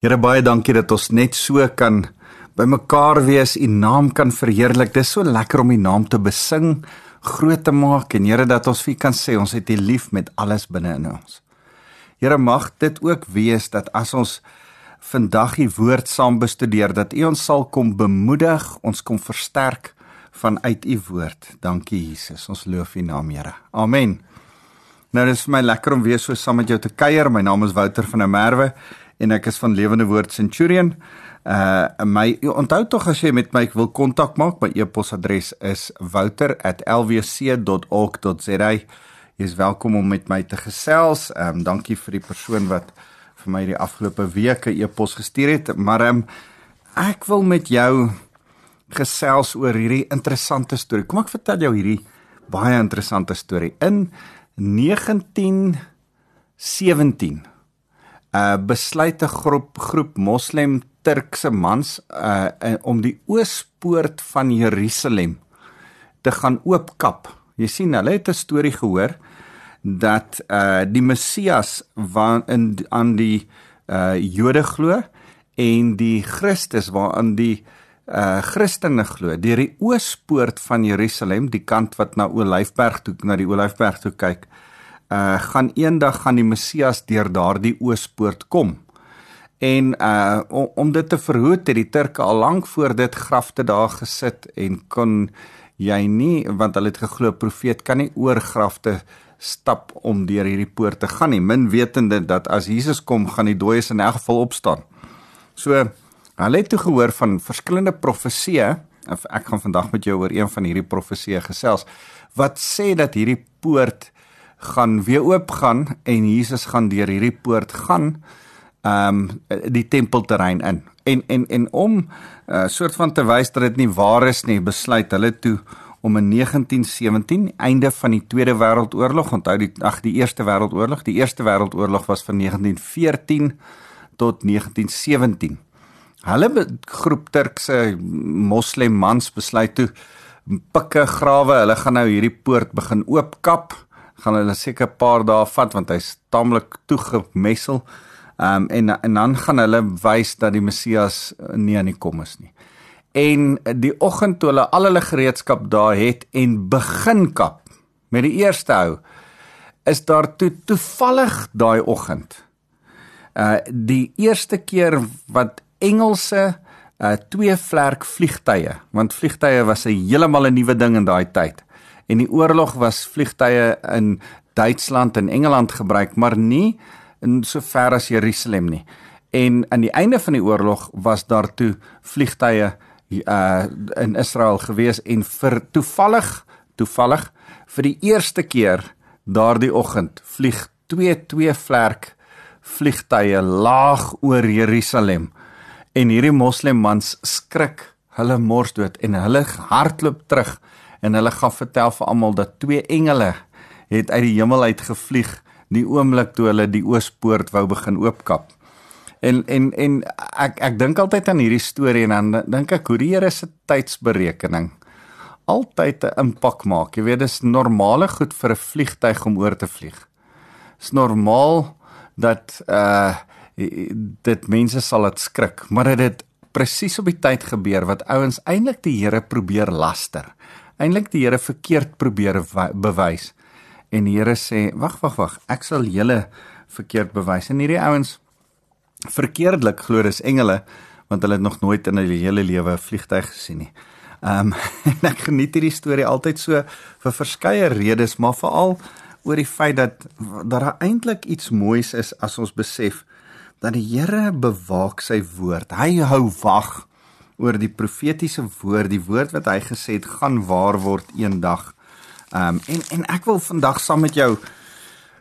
Here baie dankie dat ons net so kan by mekaar wees, u naam kan verheerlik. Dis so lekker om u naam te besing, groot te maak en Here dat ons vir kan sê ons het u lief met alles binne in ons. Here mag dit ook wees dat as ons vandag die woord saam bestudeer dat u ons sal kom bemoedig, ons kom versterk vanuit u woord. Dankie Jesus. Ons loof u naam, Here. Amen. Nou dis vir my lekker om weer so saam met jou te kuier. My naam is Wouter van der Merwe en ek is van Lewende Woord Centurion. Uh my onthou tog as jy met my wil kontak maak, my e-posadres is wouter@lwc.org.za. Jy is welkom om met my te gesels. Ehm um, dankie vir die persoon wat vir my die afgelope week 'n e-pos gestuur het, maar ehm um, ek wil met jou gesels oor hierdie interessante storie. Kom ek vertel jou hierdie baie interessante storie. In 1917 uh besluit 'n groep groep moslem Turkse mans uh om die oospoort van Jerusalem te gaan oopkap. Jy sien, hulle het 'n storie gehoor dat uh die Messias wat in aan die uh Jode glo en die Christus waaraan die uh Christene glo. Deur die oospoort van Jerusalem, die kant wat na Olyfberg toe na die Olyfberg toe kyk, uh gaan eendag gaan die Messias deur daardie oospoort kom. En uh om, om dit te verhoed het die Turke al lank voor dit grafte daar gesit en kon jy nie want hulle het geglo profeet kan nie oor grafte stap om deur hierdie poort te gaan nie min wetende dat as Jesus kom gaan die dooies in elk geval opstaan. So hulle het toe gehoor van verskillende profesieë ek gaan vandag met jou oor een van hierdie profesieë gesels wat sê dat hierdie poort gaan weer oop gaan en Jesus gaan deur hierdie poort gaan ehm um, die tempelterrein in. En en en om 'n uh, soort van te wys dat dit nie waar is nie, besluit hulle toe om in 1917 einde van die Tweede Wêreldoorlog, onthou die ag die Eerste Wêreldoorlog, die Eerste Wêreldoorlog was van 1914 tot 1917. Hulle groep Turkse moslem mans besluit toe pikke grawe, hulle gaan nou hierdie poort begin oopkap gaan hulle seker 'n paar dae vat want hy's taamlik toegemessel. Ehm um, en en dan gaan hulle wys dat die Messias nie aan die kom is nie. En die oggend toe hulle al hulle gereedskap daar het en begin kap met die eerste hou is daar toe toevallig daai oggend uh die eerste keer wat Engelse uh twee vlerk vliegtye want vliegtye was 'n heeltemal 'n nuwe ding in daai tyd en die oorlog was vliegtye in Duitsland en Engeland gebruik, maar nie in so ver as Jerusalem nie. En aan die einde van die oorlog was daar toe vliegtye uh in Israel gewees en vir toevallig toevallig vir die eerste keer daardie oggend vlieg twee twee vlerk vliegtye laag oor Jerusalem en hierdie moslimmans skrik hulle mors dood en hulle hardloop terug en hulle gaan vertel vir almal dat twee engele het uit die hemel uit gevlieg die oomblik toe hulle die oospoort wou begin oopkap. En en en ek ek dink altyd aan hierdie storie en dan dink ek hoe die Here se tydsberekening altyd 'n impak maak. Jy weet dis normale goed vir 'n vliegtyg om oor te vlieg. Dis normaal dat uh dit mense sal dit skrik, maar dit het presies op die tyd gebeur wat ouens eintlik die Here probeer laster eintlik die Here verkeerd probeer bewys. En die Here sê: "Wag, wag, wag, ek sal julle verkeerd bewys." En hierdie ouens verkeerdelik glo dis engele want hulle het nog nooit in hulle hele lewe 'n vliegtyg gesien nie. Ehm um, en ek geniet hierdie storie altyd so vir verskeie redes, maar veral oor die feit dat dat daar eintlik iets moois is as ons besef dat die Here bewaak sy woord. Hy hou wag oor die profetiese woord, die woord wat hy gesê het gaan waar word eendag. Ehm um, en en ek wil vandag saam met jou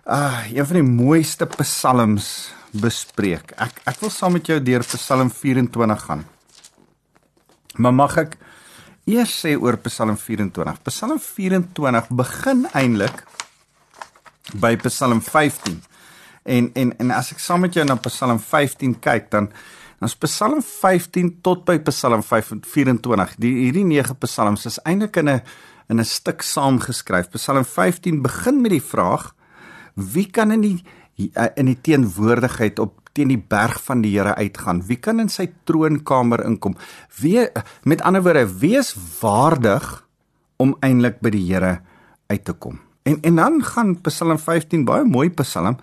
uh een van die mooiste psalms bespreek. Ek ek wil saam met jou deur Psalm 24 gaan. Maar mag ek eers sê oor Psalm 24. Psalm 24 begin eintlik by Psalm 15. En en en as ek saam met jou na Psalm 15 kyk, dan Ons Psalm 15 tot by Psalm 24. Die hierdie 9 psalms is eintlik in 'n in 'n stuk saamgeskryf. Psalm 15 begin met die vraag: Wie kan in die in die teenwoordigheid op teen die berg van die Here uitgaan? Wie kan in sy troonkamer inkom? Wie met ander woorde, wie is waardig om eintlik by die Here uit te kom? En en dan gaan Psalm 15 baie mooi Psalm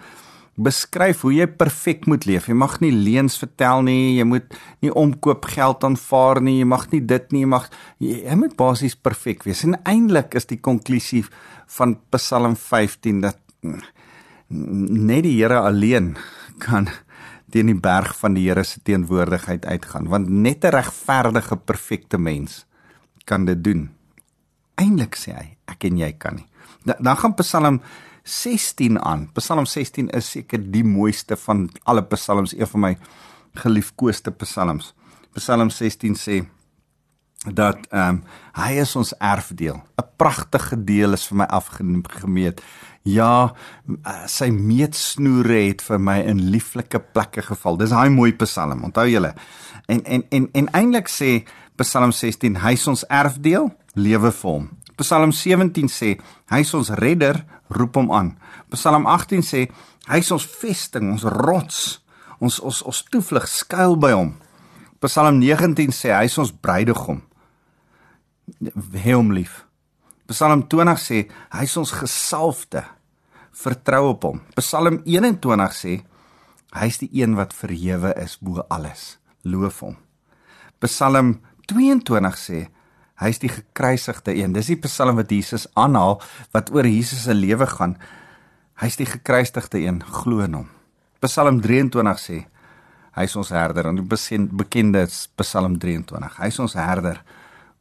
beskryf hoe jy perfek moet leef. Jy mag nie leuns vertel nie, jy moet nie omkoop geld aanvaar nie, jy mag nie dit nie, jy mag jy, jy moet basies perfek wees. En eintlik is die konklusie van Psalm 15 dat net die Here alleen kan teen die berg van die Here se teenwoordigheid uitgaan want net 'n regverdige perfekte mens kan dit doen. Eintlik sê hy, ek en jy kan nie. Dan gaan Psalm 16 aan. Psalm 16 is seker die mooiste van alle psalms, een van my geliefkoeste psalms. Psalm 16 sê dat ehm um, hy is ons erfdeel. 'n Pragtige deel is vir my afgemeet. Ja, sy meetsnoere het vir my in lieflike plekke geval. Dis daai mooi Psalm, onthou julle. En en en en eintlik sê Psalm 16, hy is ons erfdeel, lewe vir hom. Psalm 17 sê, hy is ons redder, roep hom aan. Psalm 18 sê, hy is ons vesting, ons rots, ons ons ons toevlug skuil by hom. Psalm 19 sê hy is ons bruidegom. Hê hom lief. Psalm 20 sê hy is ons gesalfde. Vertrou op hom. Psalm 21 sê hy is die een wat verhewe is bo alles. Loof hom. Psalm 22 sê hy is die gekruisigde een. Dis die Psalm wat Jesus aanhaal wat oor Jesus se lewe gaan. Hy is die gekruisigde een. Glo in hom. Psalm 23 sê Hy is ons herder en die bekende Psalm 23. Hy is ons herder.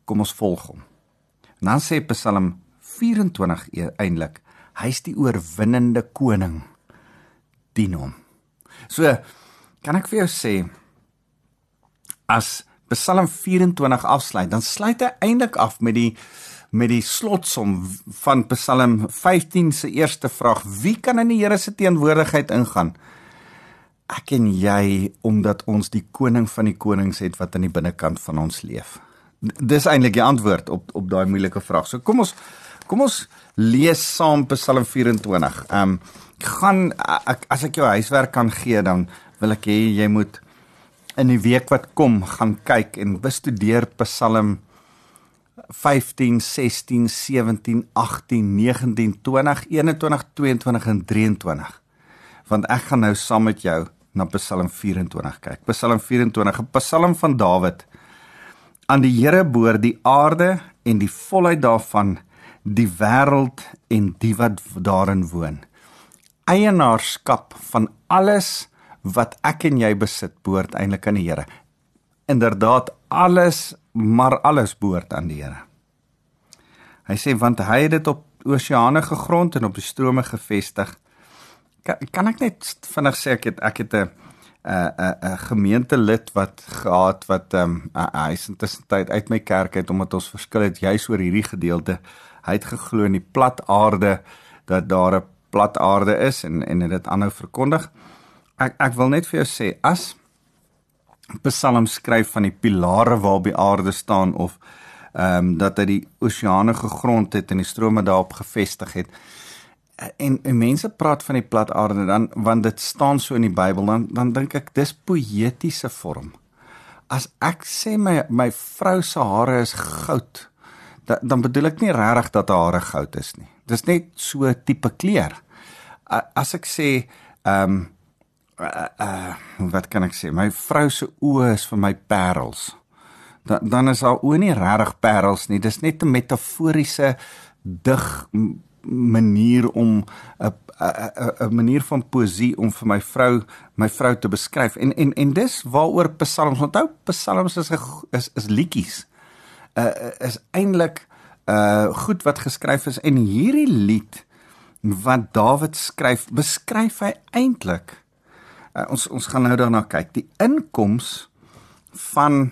Kom ons volg hom. En dan sê Psalm 24 e-, eintlik, hy is die oorwinnende koning. Dien hom. So kan ek vir jou sê as Psalm 24 afsluit, dan sluit hy eintlik af met die met die slotsom van Psalm 15 se eerste vraag: Wie kan in die Here se teenwoordigheid ingaan? ek en jy omdat ons die koning van die konings het wat aan die binnekant van ons leef. Dis eintlik die antwoord op op daai moeilike vraag. So kom ons kom ons lees saam Psalm 24. Ehm um, gaan ek as ek jou huiswerk kan gee dan wil ek hê jy moet in die week wat kom gaan kyk en bestudeer Psalm 15, 16, 17, 18, 19, 20, 21, 22 en 23. Want ek gaan nou saam met jou na Psalm 24 kyk. Psalm 24, 'n Psalm van Dawid. Aan die Here behoort die aarde en die volheid daarvan, die wêreld en die wat daarin woon. Eienaarskap van alles wat ek en jy besit, behoort eintlik aan die Here. Inderdaad, alles, maar alles behoort aan die Here. Hy sê want hy het dit op oseane gegrond en op die strome gevestig kan, kan ek net vinnig sê ek het ek het 'n 'n 'n gemeentelid wat gehad wat ehm um, hy is intussen tyd uit my kerk uit omdat ons verskil het juis oor hierdie gedeelte. Hy het geglo in die plat aarde dat daar 'n plat aarde is en en dit aanhou verkondig. Ek ek wil net vir jou sê as Psalm skryf van die pilare waarop die aarde staan of ehm um, dat hy die oseane gegrond het en die strome daarop gevestig het en, en mense praat van die plat aarde dan want dit staan so in die Bybel dan dan dink ek dis poëtiese vorm. As ek sê my my vrou se hare is goud, dan dan bedoel ek nie regtig dat haar hare goud is nie. Dis net so tipe kleur. As ek sê ehm um, uh, uh, wat kan ek sê? My vrou se oë is vir my parels. Dan dan is haar oë nie regtig parels nie. Dis net 'n metaforiese dig manier om 'n 'n 'n manier van poesie om vir my vrou my vrou te beskryf. En en en dis waaroor psalms onthou psalms is is is liedjies. Uh is eintlik uh goed wat geskryf is en hierdie lied wat Dawid skryf, beskryf hy eintlik uh, ons ons gaan nou daarna kyk. Die inkoms van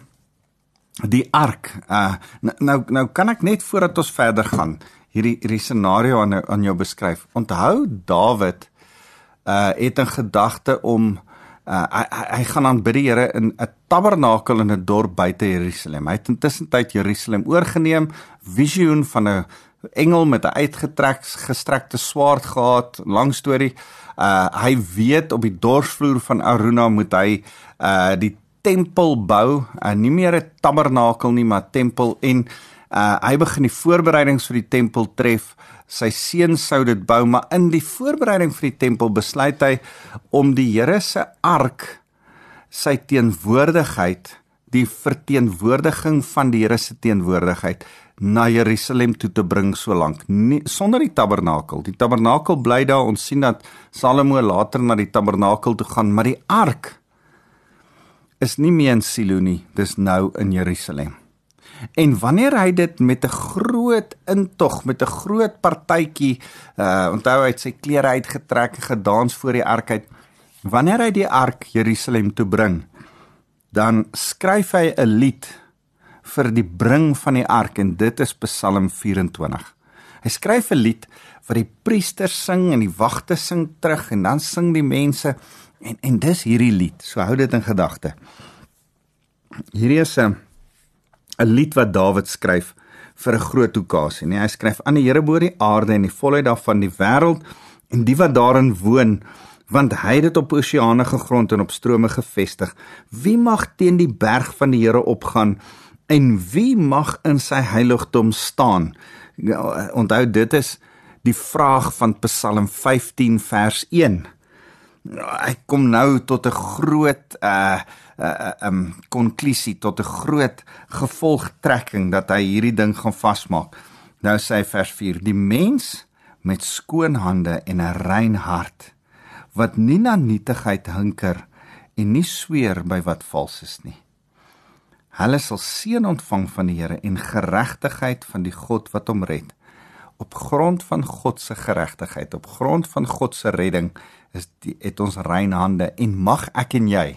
die ark. Uh nou nou kan ek net voordat ons verder gaan hierdie hierdie scenario aan aan jou beskryf. Onthou Dawid uh het 'n gedagte om uh hy, hy gaan aanbid die Here in 'n tabernakel in 'n dorp buite Jerusalem. Hy het intussen tyd Jerusalem oorgeneem, visioen van 'n engel met 'n uitgetrek gestrekte swaard gehad, lang storie. Uh hy weet op die dorsvloer van Aruna moet hy uh die tempel bou, uh, nie meer 'n tabernakel nie, maar tempel en uh hy begin die voorbereidings vir die tempel tref. Sy seun sou dit bou, maar in die voorbereiding vir die tempel besluit hy om die Here se ark sy teenwoordigheid die verteenwoordiging van die Here se teenwoordigheid na Jerusalem toe te bring so lank sonder die tabernakel. Die tabernakel bly daar. Ons sien dat Salomo later na die tabernakel toe gaan, maar die ark is nie meer in Silo nie. Dis nou in Jerusalem. En wanneer hy dit met 'n groot intog, met 'n groot partytjie, uh onthou hy het sy klere uitgetrek en gedans voor die ark uit. Wanneer hy die ark Jerusalem toe bring, dan skryf hy 'n lied vir die bring van die ark en dit is Psalm 24. Hy skryf 'n lied wat die priesters sing en die wagte sing terug en dan sing die mense en en dis hierdie lied. So hou dit in gedagte. Hierdie is 'n 'n lied wat Dawid skryf vir 'n groot okasie. Nee, hy skryf aan die Here bo die aarde en die volheid daarvan die wêreld en die wat daarin woon want hy het dit op oseane gegrond en op strome gevestig. Wie mag teen die berg van die Here opgaan en wie mag in sy heiligdom staan? Nou, onthou dit is die vraag van Psalm 15 vers 1. Hy kom nou tot 'n groot uh uh um konklusie tot 'n groot gevolgtrekking dat hy hierdie ding gaan vasmaak. Nou sê vers 4: Die mens met skoon hande en 'n rein hart wat nie na nietigheid hinker en nie sweer by wat vals is nie. Hulle sal seën ontvang van die Here en geregtigheid van die God wat hom red. Op grond van God se geregtigheid, op grond van God se redding is die, het ons rein hande en mag ek en jy.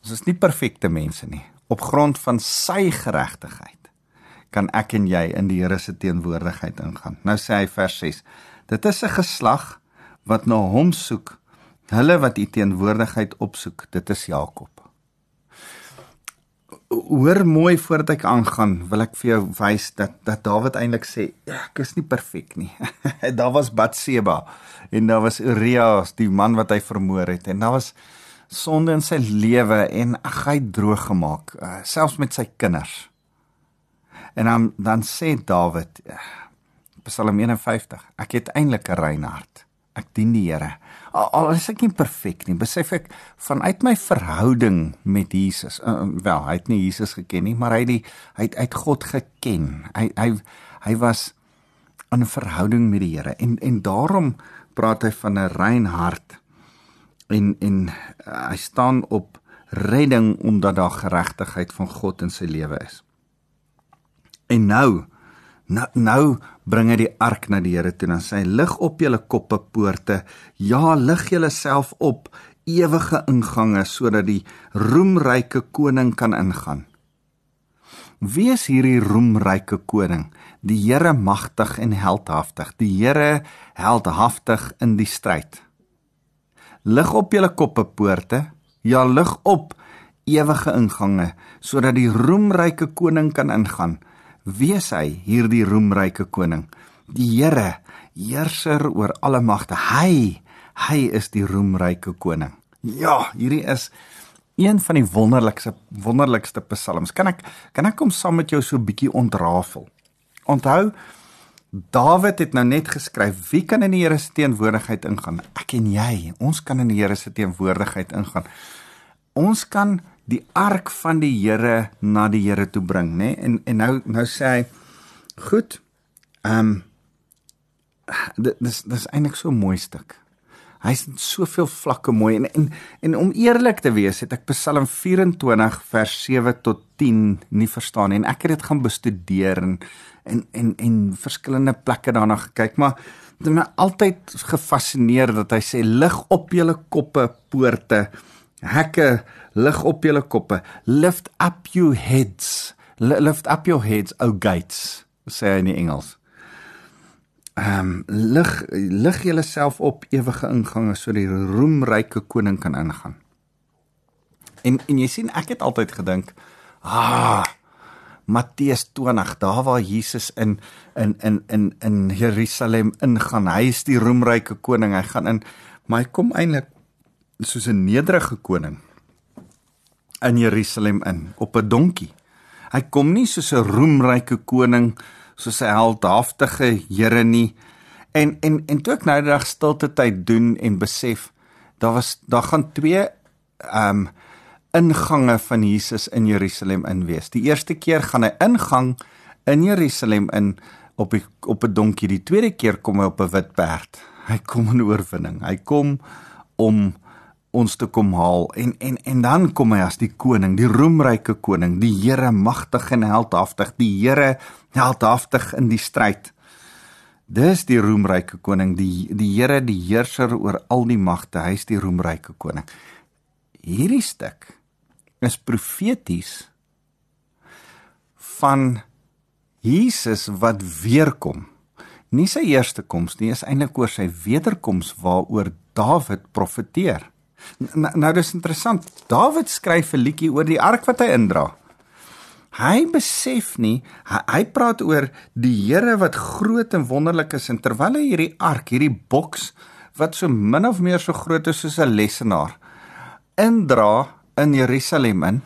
Ons is nie perfekte mense nie. Op grond van sy geregtigheid kan ek en jy in die Here se teenwoordigheid ingaan. Nou sê hy vers 6. Dit is 'n geslag wat na hom soek, hulle wat u teenwoordigheid opsoek, dit is Jakob. Hoor mooi voordat ek aangaan, wil ek vir jou wys dat dat Dawid eintlik sê, ja, ek is nie perfek nie. daar was Batseba en daar was Urias, die man wat hy vermoor het en daar was sonde in sy lewe en ag hy droog gemaak, uh, selfs met sy kinders. En dan dan sê Dawid, uh, Psalm 51, ek het eintlik 'n rein hart ek dien die Here. Al, is ek nie perfek nie, besef ek vanuit my verhouding met Jesus. Uh, wel, hy het nie Jesus geken nie, maar hy het die, hy het uit God geken. Hy hy hy was in 'n verhouding met die Here en en daarom praat hy van 'n rein hart. En en uh, hy staan op redding omdat daar geregtigheid van God in sy lewe is. En nou Nou nou bring hy die ark na die Here toe en sê lig op julle koppe poorte. Ja lig julle self op ewige ingange sodat die roemryke koning kan ingaan. Wie is hierdie roemryke koning die Here magtig en heldhaftig. Die Here heldhaftig in die stryd Lig op julle koppe poorte. Ja lig op ewige ingange sodat die roemryke koning kan ingaan Wie is hy, hierdie roemryke koning? Die Here, heerser oor alle magte. Hy, hy is die roemryke koning. Ja, hierdie is een van die wonderlikste wonderlikste psalms. Kan ek kan ek kom saam met jou so 'n bietjie ontrafel? Onthou Dawid het nou net geskryf, wie kan in die Here se teenwoordigheid ingaan? Ek en jy, ons kan in die Here se teenwoordigheid ingaan. Ons kan die ark van die Here na die Here toe bring, nê? Nee? En en nou nou sê hy goed. Ehm um, dit dis dis eintlik so 'n mooi stuk. Hy's soveel vlakke mooi en en en om eerlik te wees, het ek Psalm 24 vers 7 tot 10 nie verstaan en ek het dit gaan bestudeer en en en en verskillende plekke daarna gekyk, maar dit het my altyd gefassineer dat hy sê lig op julle koppe poorte hekke lig op julle koppe. Lift up your heads. Lift up your heads o gates sê hy in Engels. Ehm um, lig lig julleself op ewige ingange sodat die roemryke koning kan ingaan. En en jy sien ek het altyd gedink ah Matteus 20 daar waar Jesus in in in in in Jerusalem ingaan. Hy is die roemryke koning. Hy gaan in. Maar hy kom eintlik soos 'n nederige koning in Jerusalem in op 'n donkie. Hy kom nie soos 'n roemryke koning, soos 'n heldhaftige Here nie. En en en toe ek nou die dag stilte tyd doen en besef daar was daar gaan twee ehm um, ingange van Jesus in Jerusalem in wees. Die eerste keer gaan hy ingang in Jerusalem in op die, op 'n donkie. Die tweede keer kom hy op 'n wit perd. Hy kom in oorwinning. Hy kom om ons te kom haal en en en dan kom hy as die koning, die roemryke koning, die Here magtig en heldhaftig, die Here heldhaftig in die stryd. Dis die roemryke koning, die die Here, die heerser oor al die magte, hy's die roemryke koning. Hierdie stuk is profeties van Jesus wat weer kom. Nie sy eerste koms nie, is eintlik oor sy wederkoms waaroor Dawid profeteer. Nou, nou dis interessant. Dawid skryf 'n liedjie oor die ark wat hy indra. Hy besef nie, hy, hy praat oor die Here wat groot en wonderlik is en terwyl hy hierdie ark, hierdie boks wat so min of meer so groot is soos 'n lesenaar indra in Jerusalem in,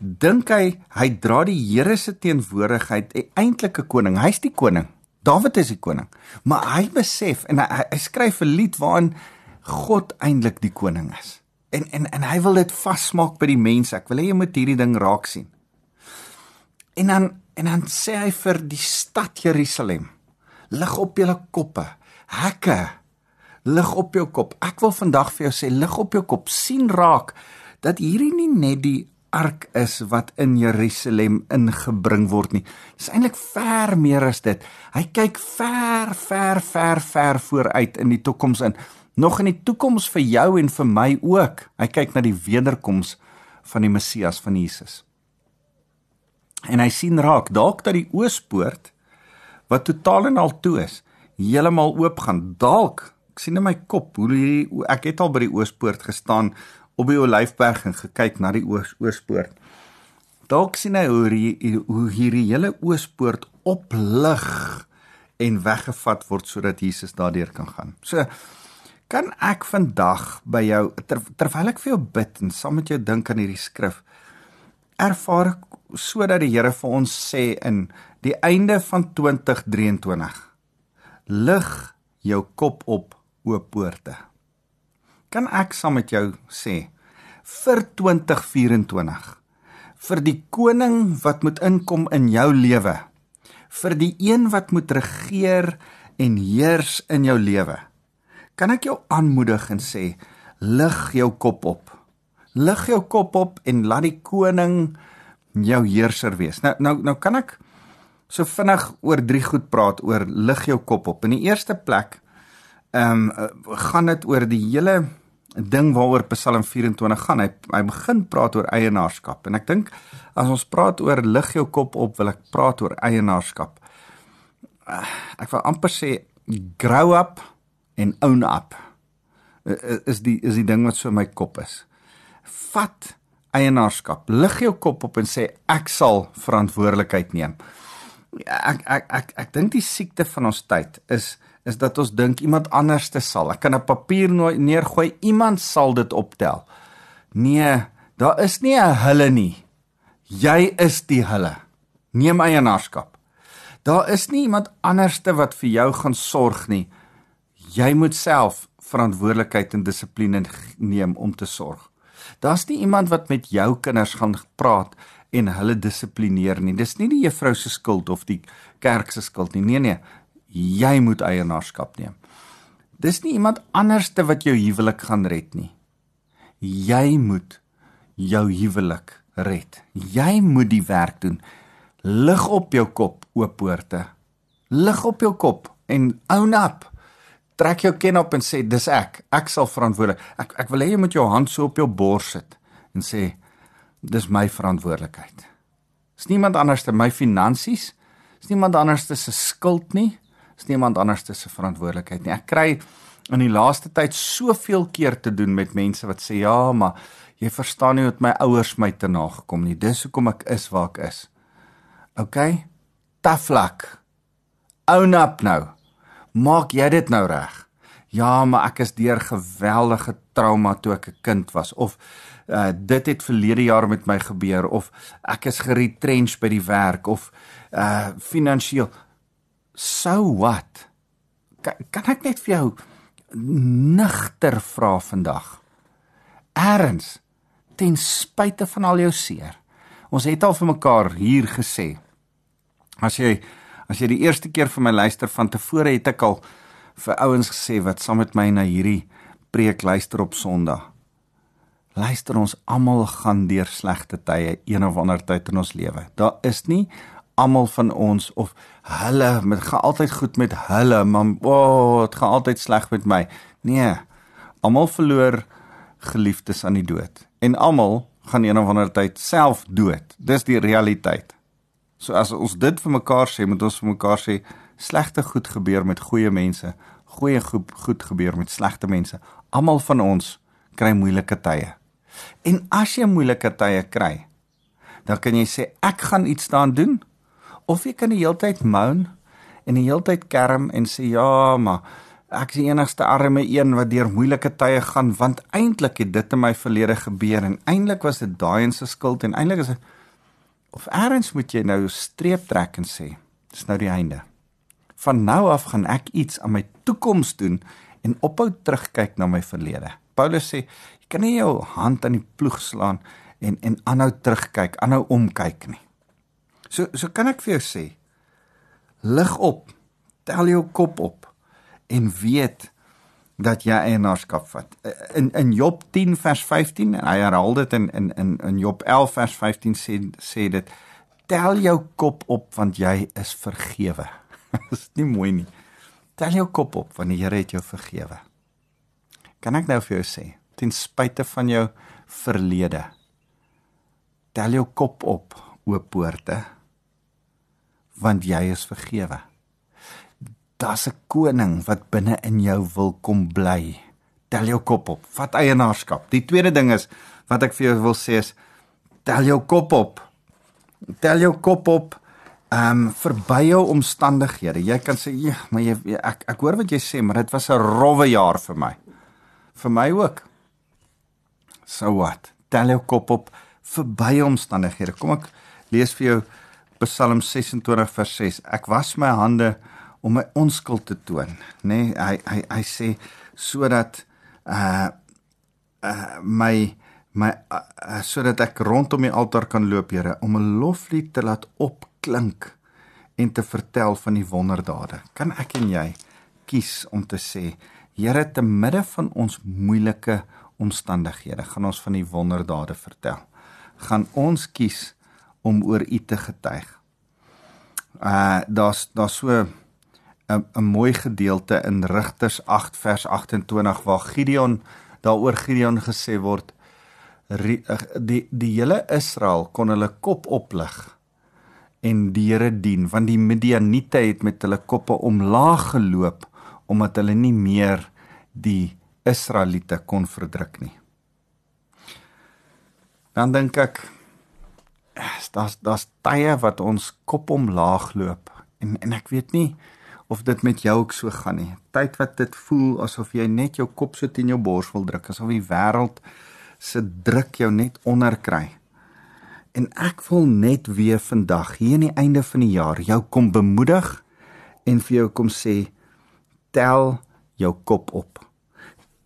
dink hy hy dra die Here se teenwoordigheid, e, eintlik 'n koning. Hy's die koning. Dawid is die koning. Maar hy besef en hy, hy skryf 'n lied waarin God eintlik die koning is. En en en hy wil dit vasmaak by die mense. Ek wil hê jy moet hierdie ding raak sien. En dan en dan sê hy vir die stad Jerusalem: Lig op julle koppe, hekke. Lig op jou kop. Ek wil vandag vir jou sê lig op jou kop. sien raak dat hierdie nie net die ark is wat in Jerusalem ingebring word nie. Dis eintlik ver meer as dit. Hy kyk ver, ver, ver, ver vooruit in die toekoms in. Nog in die toekoms vir jou en vir my ook. Hy kyk na die wederkoms van die Messias van Jesus. En hy sien raak dalk dat die oospoort wat totaal en al toe is, heeltemal oop gaan. Dalk, ek sien in my kop hoe die ek het al by die oospoort gestaan op die Olyfberg en gekyk na die oos, oospoort. Dalk sien hy hoe die, hoe hierdie hele oospoort oplig en weggevat word sodat Jesus daardeur kan gaan. So kan ek vandag by jou ter, terwyl ek vir jou bid en saam met jou dink aan hierdie skrif ervaar ek sodat die Here vir ons sê in die einde van 2023 lig jou kop op o poorte. Kan ek saam met jou sê vir 2024 vir die koning wat moet inkom in jou lewe vir die een wat moet regeer en heers in jou lewe kan ek jou aanmoedig en sê lig jou kop op lig jou kop op en laat die koning jou heerser wees nou nou nou kan ek so vinnig oor drie goed praat oor lig jou kop op in die eerste plek ehm um, gaan dit oor die hele ding waaroor Psalm 24 gaan. Hy hy begin praat oor eienaarskap en ek dink as ons praat oor lig jou kop op, wil ek praat oor eienaarskap. Uh, ek wil amper sê grow up en own up. Is die is die ding wat so in my kop is. Vat eienaarskap. Lig jou kop op en sê ek sal verantwoordelikheid neem. Ek ek ek, ek dink die siekte van ons tyd is is dat ons dink iemand anders te sal. Ek kan 'n papier neergooi, iemand sal dit optel. Nee, daar is nie 'n hulle nie. Jy is die hulle. Neem eienaarskap. Daar is nie iemand anderste wat vir jou gaan sorg nie. Jy moet self verantwoordelikheid en dissipline neem om te sorg. Daar's nie iemand wat met jou kinders gaan praat en hulle dissiplineer nie. Dis nie die juffrou se skuld of die kerk se skuld nie. Nee nee, jy moet eienaarskap neem. Dis nie iemand anderste wat jou huwelik gaan red nie. Jy moet jou huwelik red. Jy moet die werk doen. Lig op jou kop, o poorte. Lig op jou kop en own up. Trek jou ken op en sê dis ek. Ek sal verantwoordelik. Ek ek wil hê jy moet jou hand so op jou bors sit en sê dis my verantwoordelikheid. Dis niemand anders te my finansies. Dis niemand anders se skuld nie is niemand anders se verantwoordelikheid nie. Ek kry in die laaste tyd soveel keer te doen met mense wat sê ja, maar jy verstaan nie hoe my ouers my te nagekom nie. Dis hoekom ek is waar ek is. OK? Luck. Own up nou. Maak jy dit nou reg? Ja, maar ek is deur geweldige trauma toe ek 'n kind was. Of uh dit het verlede jaar met my gebeur. Of ek is geretrench by die werk. Of uh finansiëel so what? Kan, kan ek net vir jou nigter vra vandag? Erns ten spyte van al jou seer. Ons het al vir mekaar hier gesê as jy as jy die eerste keer vir my luister van tevore het ek al vir ouens gesê wat saam met my na hierdie preek luister op Sondag luister ons almal gaan deur slegte tye een of ander tyd in ons lewe. Daar is nie almal van ons of hulle met gaan altyd goed met hulle, maar o, oh, dit gaan altyd sleg met my. Nee. Almal verloor geliefdes aan die dood en almal gaan een of ander tyd self dood. Dis die realiteit. So as ons dit vir mekaar sê, moet ons vir mekaar sê slegte goed gebeur met goeie mense, goeie goed, goed gebeur met slegte mense. Almal van ons kry moeilike tye. En as jy moeilike tye kry, dan kan jy sê ek gaan iets daaraan doen of jy kan die hele tyd moan en die hele tyd kerm en sê ja, maar ek is die enigste arme een wat deur moeilike tye gaan want eintlik het dit in my verlede gebeur en eintlik was dit daai en se skuld en eintlik is dit of eers moet jy nou streep trek en sê dis nou die einde. Van nou af gaan ek iets aan my toekoms doen en ophou terugkyk na my verlede. Paulus sê kan nie jou hand aan die ploeg slaan en en aanhou terugkyk, aanhou omkyk nie. So so kan ek vir jou sê, lig op, tel jou kop op en weet dat jy eienaarskap vat. In in Job 10 vers 15 en hy herhaal dit in in in in Job 11 vers 15 sê sê dit tel jou kop op want jy is vergewe. Dis nie mooi nie. Tel jou kop op want die Here het jou vergewe. Kan ek nou vir jou sê, ten spyte van jou verlede. Tel jou kop op, o poorte, want jy is vergewe. Daar's 'n koning wat binne in jou wil kom bly. Tel jou kop op, vat eienaarskap. Die tweede ding is wat ek vir jou wil sê is tel jou kop op. Tel jou kop op. Ehm um, verby jou omstandighede. Jy kan sê, "Ja, maar jy ek ek hoor wat jy sê, maar dit was 'n rowwe jaar vir my." Vir my ook so wat. Tel jou kop op verby omstandighede. Kom ek lees vir jou Psalm 26 vers 6. Ek was my hande om my onskuld te toon, nê? Nee, hy hy hy sê sodat uh uh my my uh, sodat ek rondom die altaar kan loop, Here, om 'n loflied te laat opklink en te vertel van die wonderdade. Kan ek en jy kies om te sê, Here, te midde van ons moeilike omstandighede gaan ons van die wonderdade vertel. Gaan ons kies om oor U te getuig. Uh daar's daar's so 'n 'n mooi gedeelte in Rigters 8 vers 28 waar Gideon daaroor Gideon gesê word die die hele Israel kon hulle kop oplig en die Here dien want die Midianiete het met hulle koppe omlaag geloop omdat hulle nie meer die Israeliete kon verdruk nie. Dan dink ek daar's daar's tye wat ons kop omlaag loop en en ek weet nie of dit met jou ook so gaan nie. Tyd wat dit voel asof jy net jou kop so teen jou bors wil druk, asof die wêreld se druk jou net onderkry. En ek wil net weer vandag hier aan die einde van die jaar jou kom bemoedig en vir jou kom sê tel jou kop op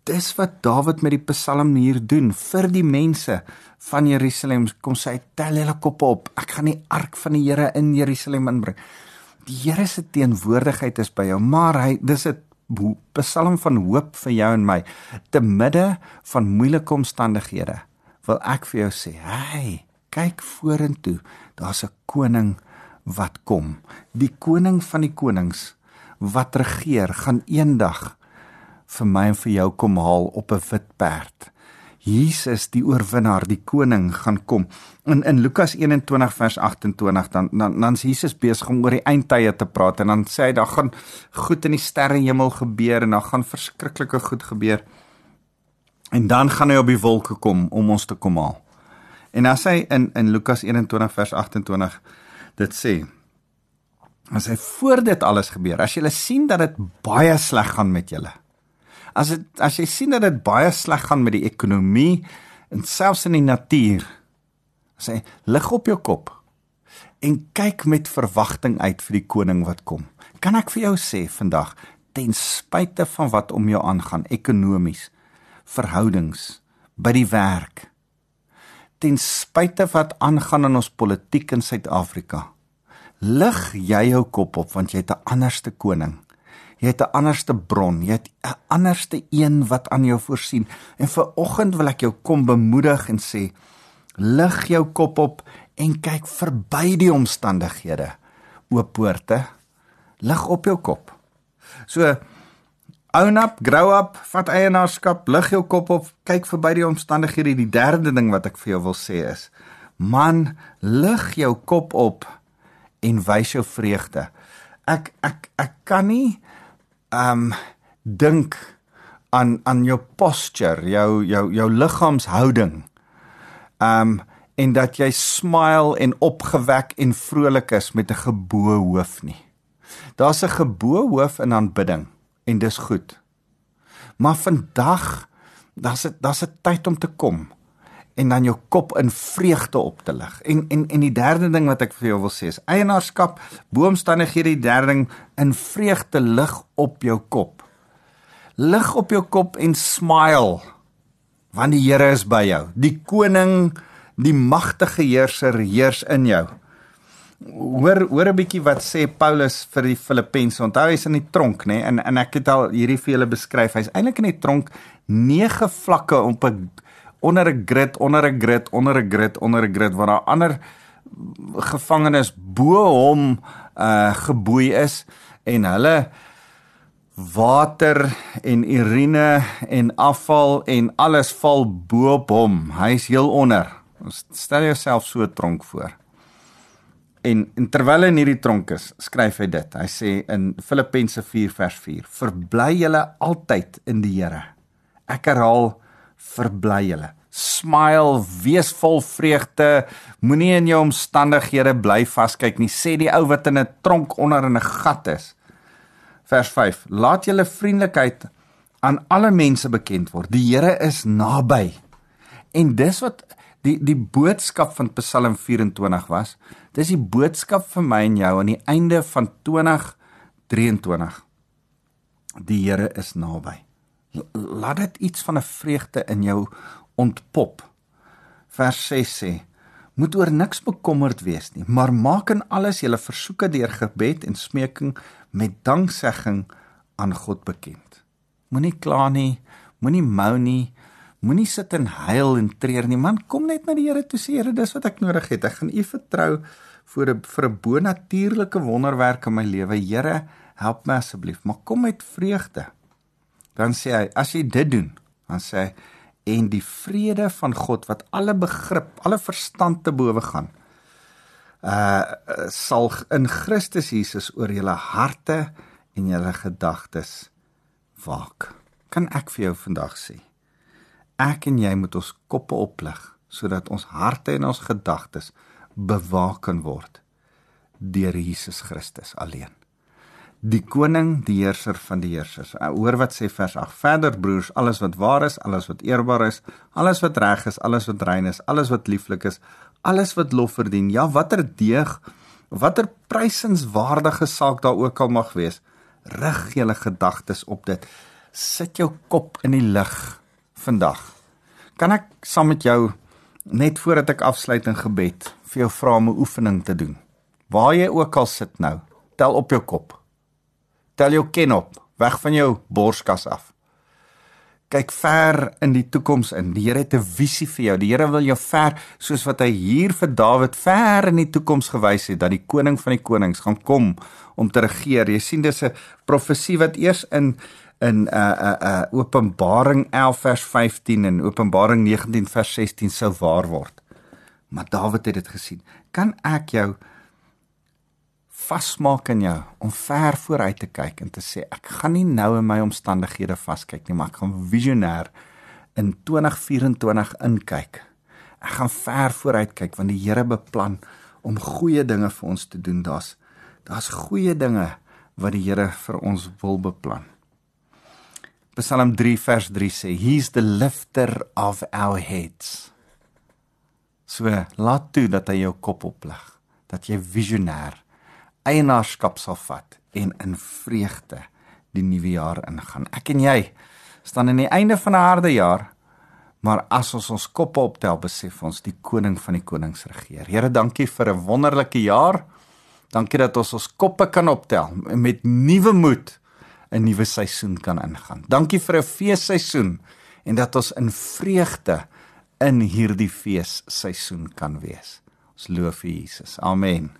dis wat Dawid met die Psalm hier doen vir die mense van Jerusalem. Kom sê, tel hulle koppe op. Ek gaan die ark van die Here in Jerusalem inbring. Die Here se teenwoordigheid is by jou, maar hy dis 'n Psalm van hoop vir jou en my te midde van moeilike omstandighede. Wil ek vir jou sê, hey, kyk vorentoe. Daar's 'n koning wat kom. Die koning van die konings wat regeer gaan eendag vir my en vir jou kom haal op 'n wit perd. Jesus die oorwinnaar, die koning gaan kom. In in Lukas 21 vers 28 dan dan dan's Jesus besig om oor die eindtye te praat en dan sê hy daar gaan goed in die sterrehemel gebeur en daar gaan verskriklike goed gebeur. En dan gaan hy op die wolke kom om ons te kom haal. En as hy in in Lukas 21 vers 28 dit sê as hy voor dit alles gebeur, as jy sien dat dit baie sleg gaan met julle As dit as jy sien dat dit baie sleg gaan met die ekonomie en selfs in die natuur, sê lig op jou kop en kyk met verwagting uit vir die koning wat kom. Kan ek vir jou sê vandag, ten spyte van wat om jou aangaan ekonomies, verhoudings, by die werk, ten spyte wat aangaan in ons politiek in Suid-Afrika, lig jy jou kop op want jy het 'n anderste koning. Jy het 'n anderste bron, jy het 'n anderste een wat aan jou voorsien. En vir oggend wil ek jou kom bemoedig en sê lig jou kop op en kyk verby die omstandighede. Oop poorte. Lig op jou kop. So own up, grow up, vat eienaarskap, lig jou kop op, kyk verby die omstandighede. Die derde ding wat ek vir jou wil sê is man, lig jou kop op en wys jou vreugde. Ek ek ek kan nie um, dink aan aan jou posture, jou jou jou liggaamshouding. Ehm um, en dat jy smile en opgewek en vrolik is met 'n geboue hoof nie. Daar's 'n geboue hoof in aanbidding en dis goed. Maar vandag daar's dit daar's 'n tyd om te kom en dan jou kop in vreugde op te lig. En en en die derde ding wat ek vir jou wil sê is eienaarskap, boomstandighede, die derde ding in vreugde lig op jou kop. Lig op jou kop en smile want die Here is by jou. Die koning, die magtige heerser heers in jou. Hoor hoor 'n bietjie wat sê Paulus vir die Filippense. Onthou hy's in die tronk, nê? Nee? En en ek het al hierdie vir julle beskryf. Hy's eintlik in die tronk nege vlakke op 'n onder 'n grid, onder 'n grid, onder 'n grid, onder 'n grid waar daar ander gevangenes bo hom uh geboei is en hulle water en urine en afval en alles val bo op hom. Hy's heel onder. Stel jouself so 'n tronk voor. En, en terwyl hy in hierdie tronk is, skryf hy dit. Hy sê in Filippense 4 vers 4: "Verbly julle altyd in die Here." Ek herhaal verbly julle. Smile, wees vol vreugde. Moenie in jou omstandighede bly vaskyk nie. Sê die ou wat in 'n tronk onder in 'n gat is. Vers 5. Laat julle vriendelikheid aan alle mense bekend word. Die Here is naby. En dis wat die die boodskap van Psalm 24 was. Dis die boodskap vir my en jou aan die einde van 2023. Die Here is naby laat dit iets van 'n vreugde in jou ontpop. Vers 6 sê: Moet oor niks bekommerd wees nie, maar maak in alles julle versoeke deur gebed en smeking met danksegging aan God bekend. Moenie kla nie, moenie mou nie, moenie sit en huil en treur nie. Man, kom net na die Here toe sê, Here, dis wat ek nodig het. Ek gaan U vertrou vir 'n vir 'n bonatuurlike wonderwerk in my lewe. Here, help my asseblief, maar kom met vreugde dan sê hy as jy dit doen, dan sê hy en die vrede van God wat alle begrip, alle verstand te bowe gaan, uh sal in Christus Jesus oor julle harte en julle gedagtes waak. Kan ek vir jou vandag sê? Ek en jy moet ons koppe oplig sodat ons harte en ons gedagtes bewaak kan word deur Jesus Christus alleen die koning, die heerser van die heersers. Uh, hoor wat sê vers 8. Verder broers, alles wat waar is, alles wat eerbaar is, alles wat reg is, alles wat rein is, alles wat lieflik is, alles wat lof verdien. Ja, watter deeg, watter prysenswaardige saak daar ook al mag wees, rig julle gedagtes op dit. Sit jou kop in die lig vandag. Kan ek saam met jou net voordat ek afsluit in gebed vir jou vra om 'n oefening te doen? Waar jy ook al sit nou, tel op jou kop tel jou ken op, weg van jou borskas af. Kyk ver in die toekoms in. Die Here het 'n visie vir jou. Die Here wil jou ver soos wat hy hier vir Dawid ver in die toekoms gewys het dat die koning van die konings gaan kom om te regeer. Jy sien dis 'n profesie wat eers in in uh uh uh Openbaring 11 vers 15 en Openbaring 19 vers 16 sou waar word. Maar Dawid het dit gesien. Kan ek jou vasmaak in jou om ver vooruit te kyk en te sê ek gaan nie nou in my omstandighede vaskyk nie, maar ek gaan visionêr in 2024 inkyk. Ek gaan ver vooruit kyk want die Here beplan om goeie dinge vir ons te doen. Daar's daar's goeie dinge wat die Here vir ons wil beplan. Psalm 3 vers 3 sê, He's the lifter of our heads. So, laat toe dat hy jou kop oplig, dat jy visionêr eienaarskap sal vat en in vreugde die nuwe jaar ingaan. Ek en jy staan aan die einde van 'n harde jaar, maar as ons ons koppe optel, besef ons die koning van die konings regeer. Here, dankie vir 'n wonderlike jaar. Dankie dat ons ons koppe kan optel met nuwe moed 'n nuwe seisoen kan ingaan. Dankie vir 'n feesseisoen en dat ons in vreugde in hierdie feesseisoen kan wees. Ons loof vir Jesus. Amen.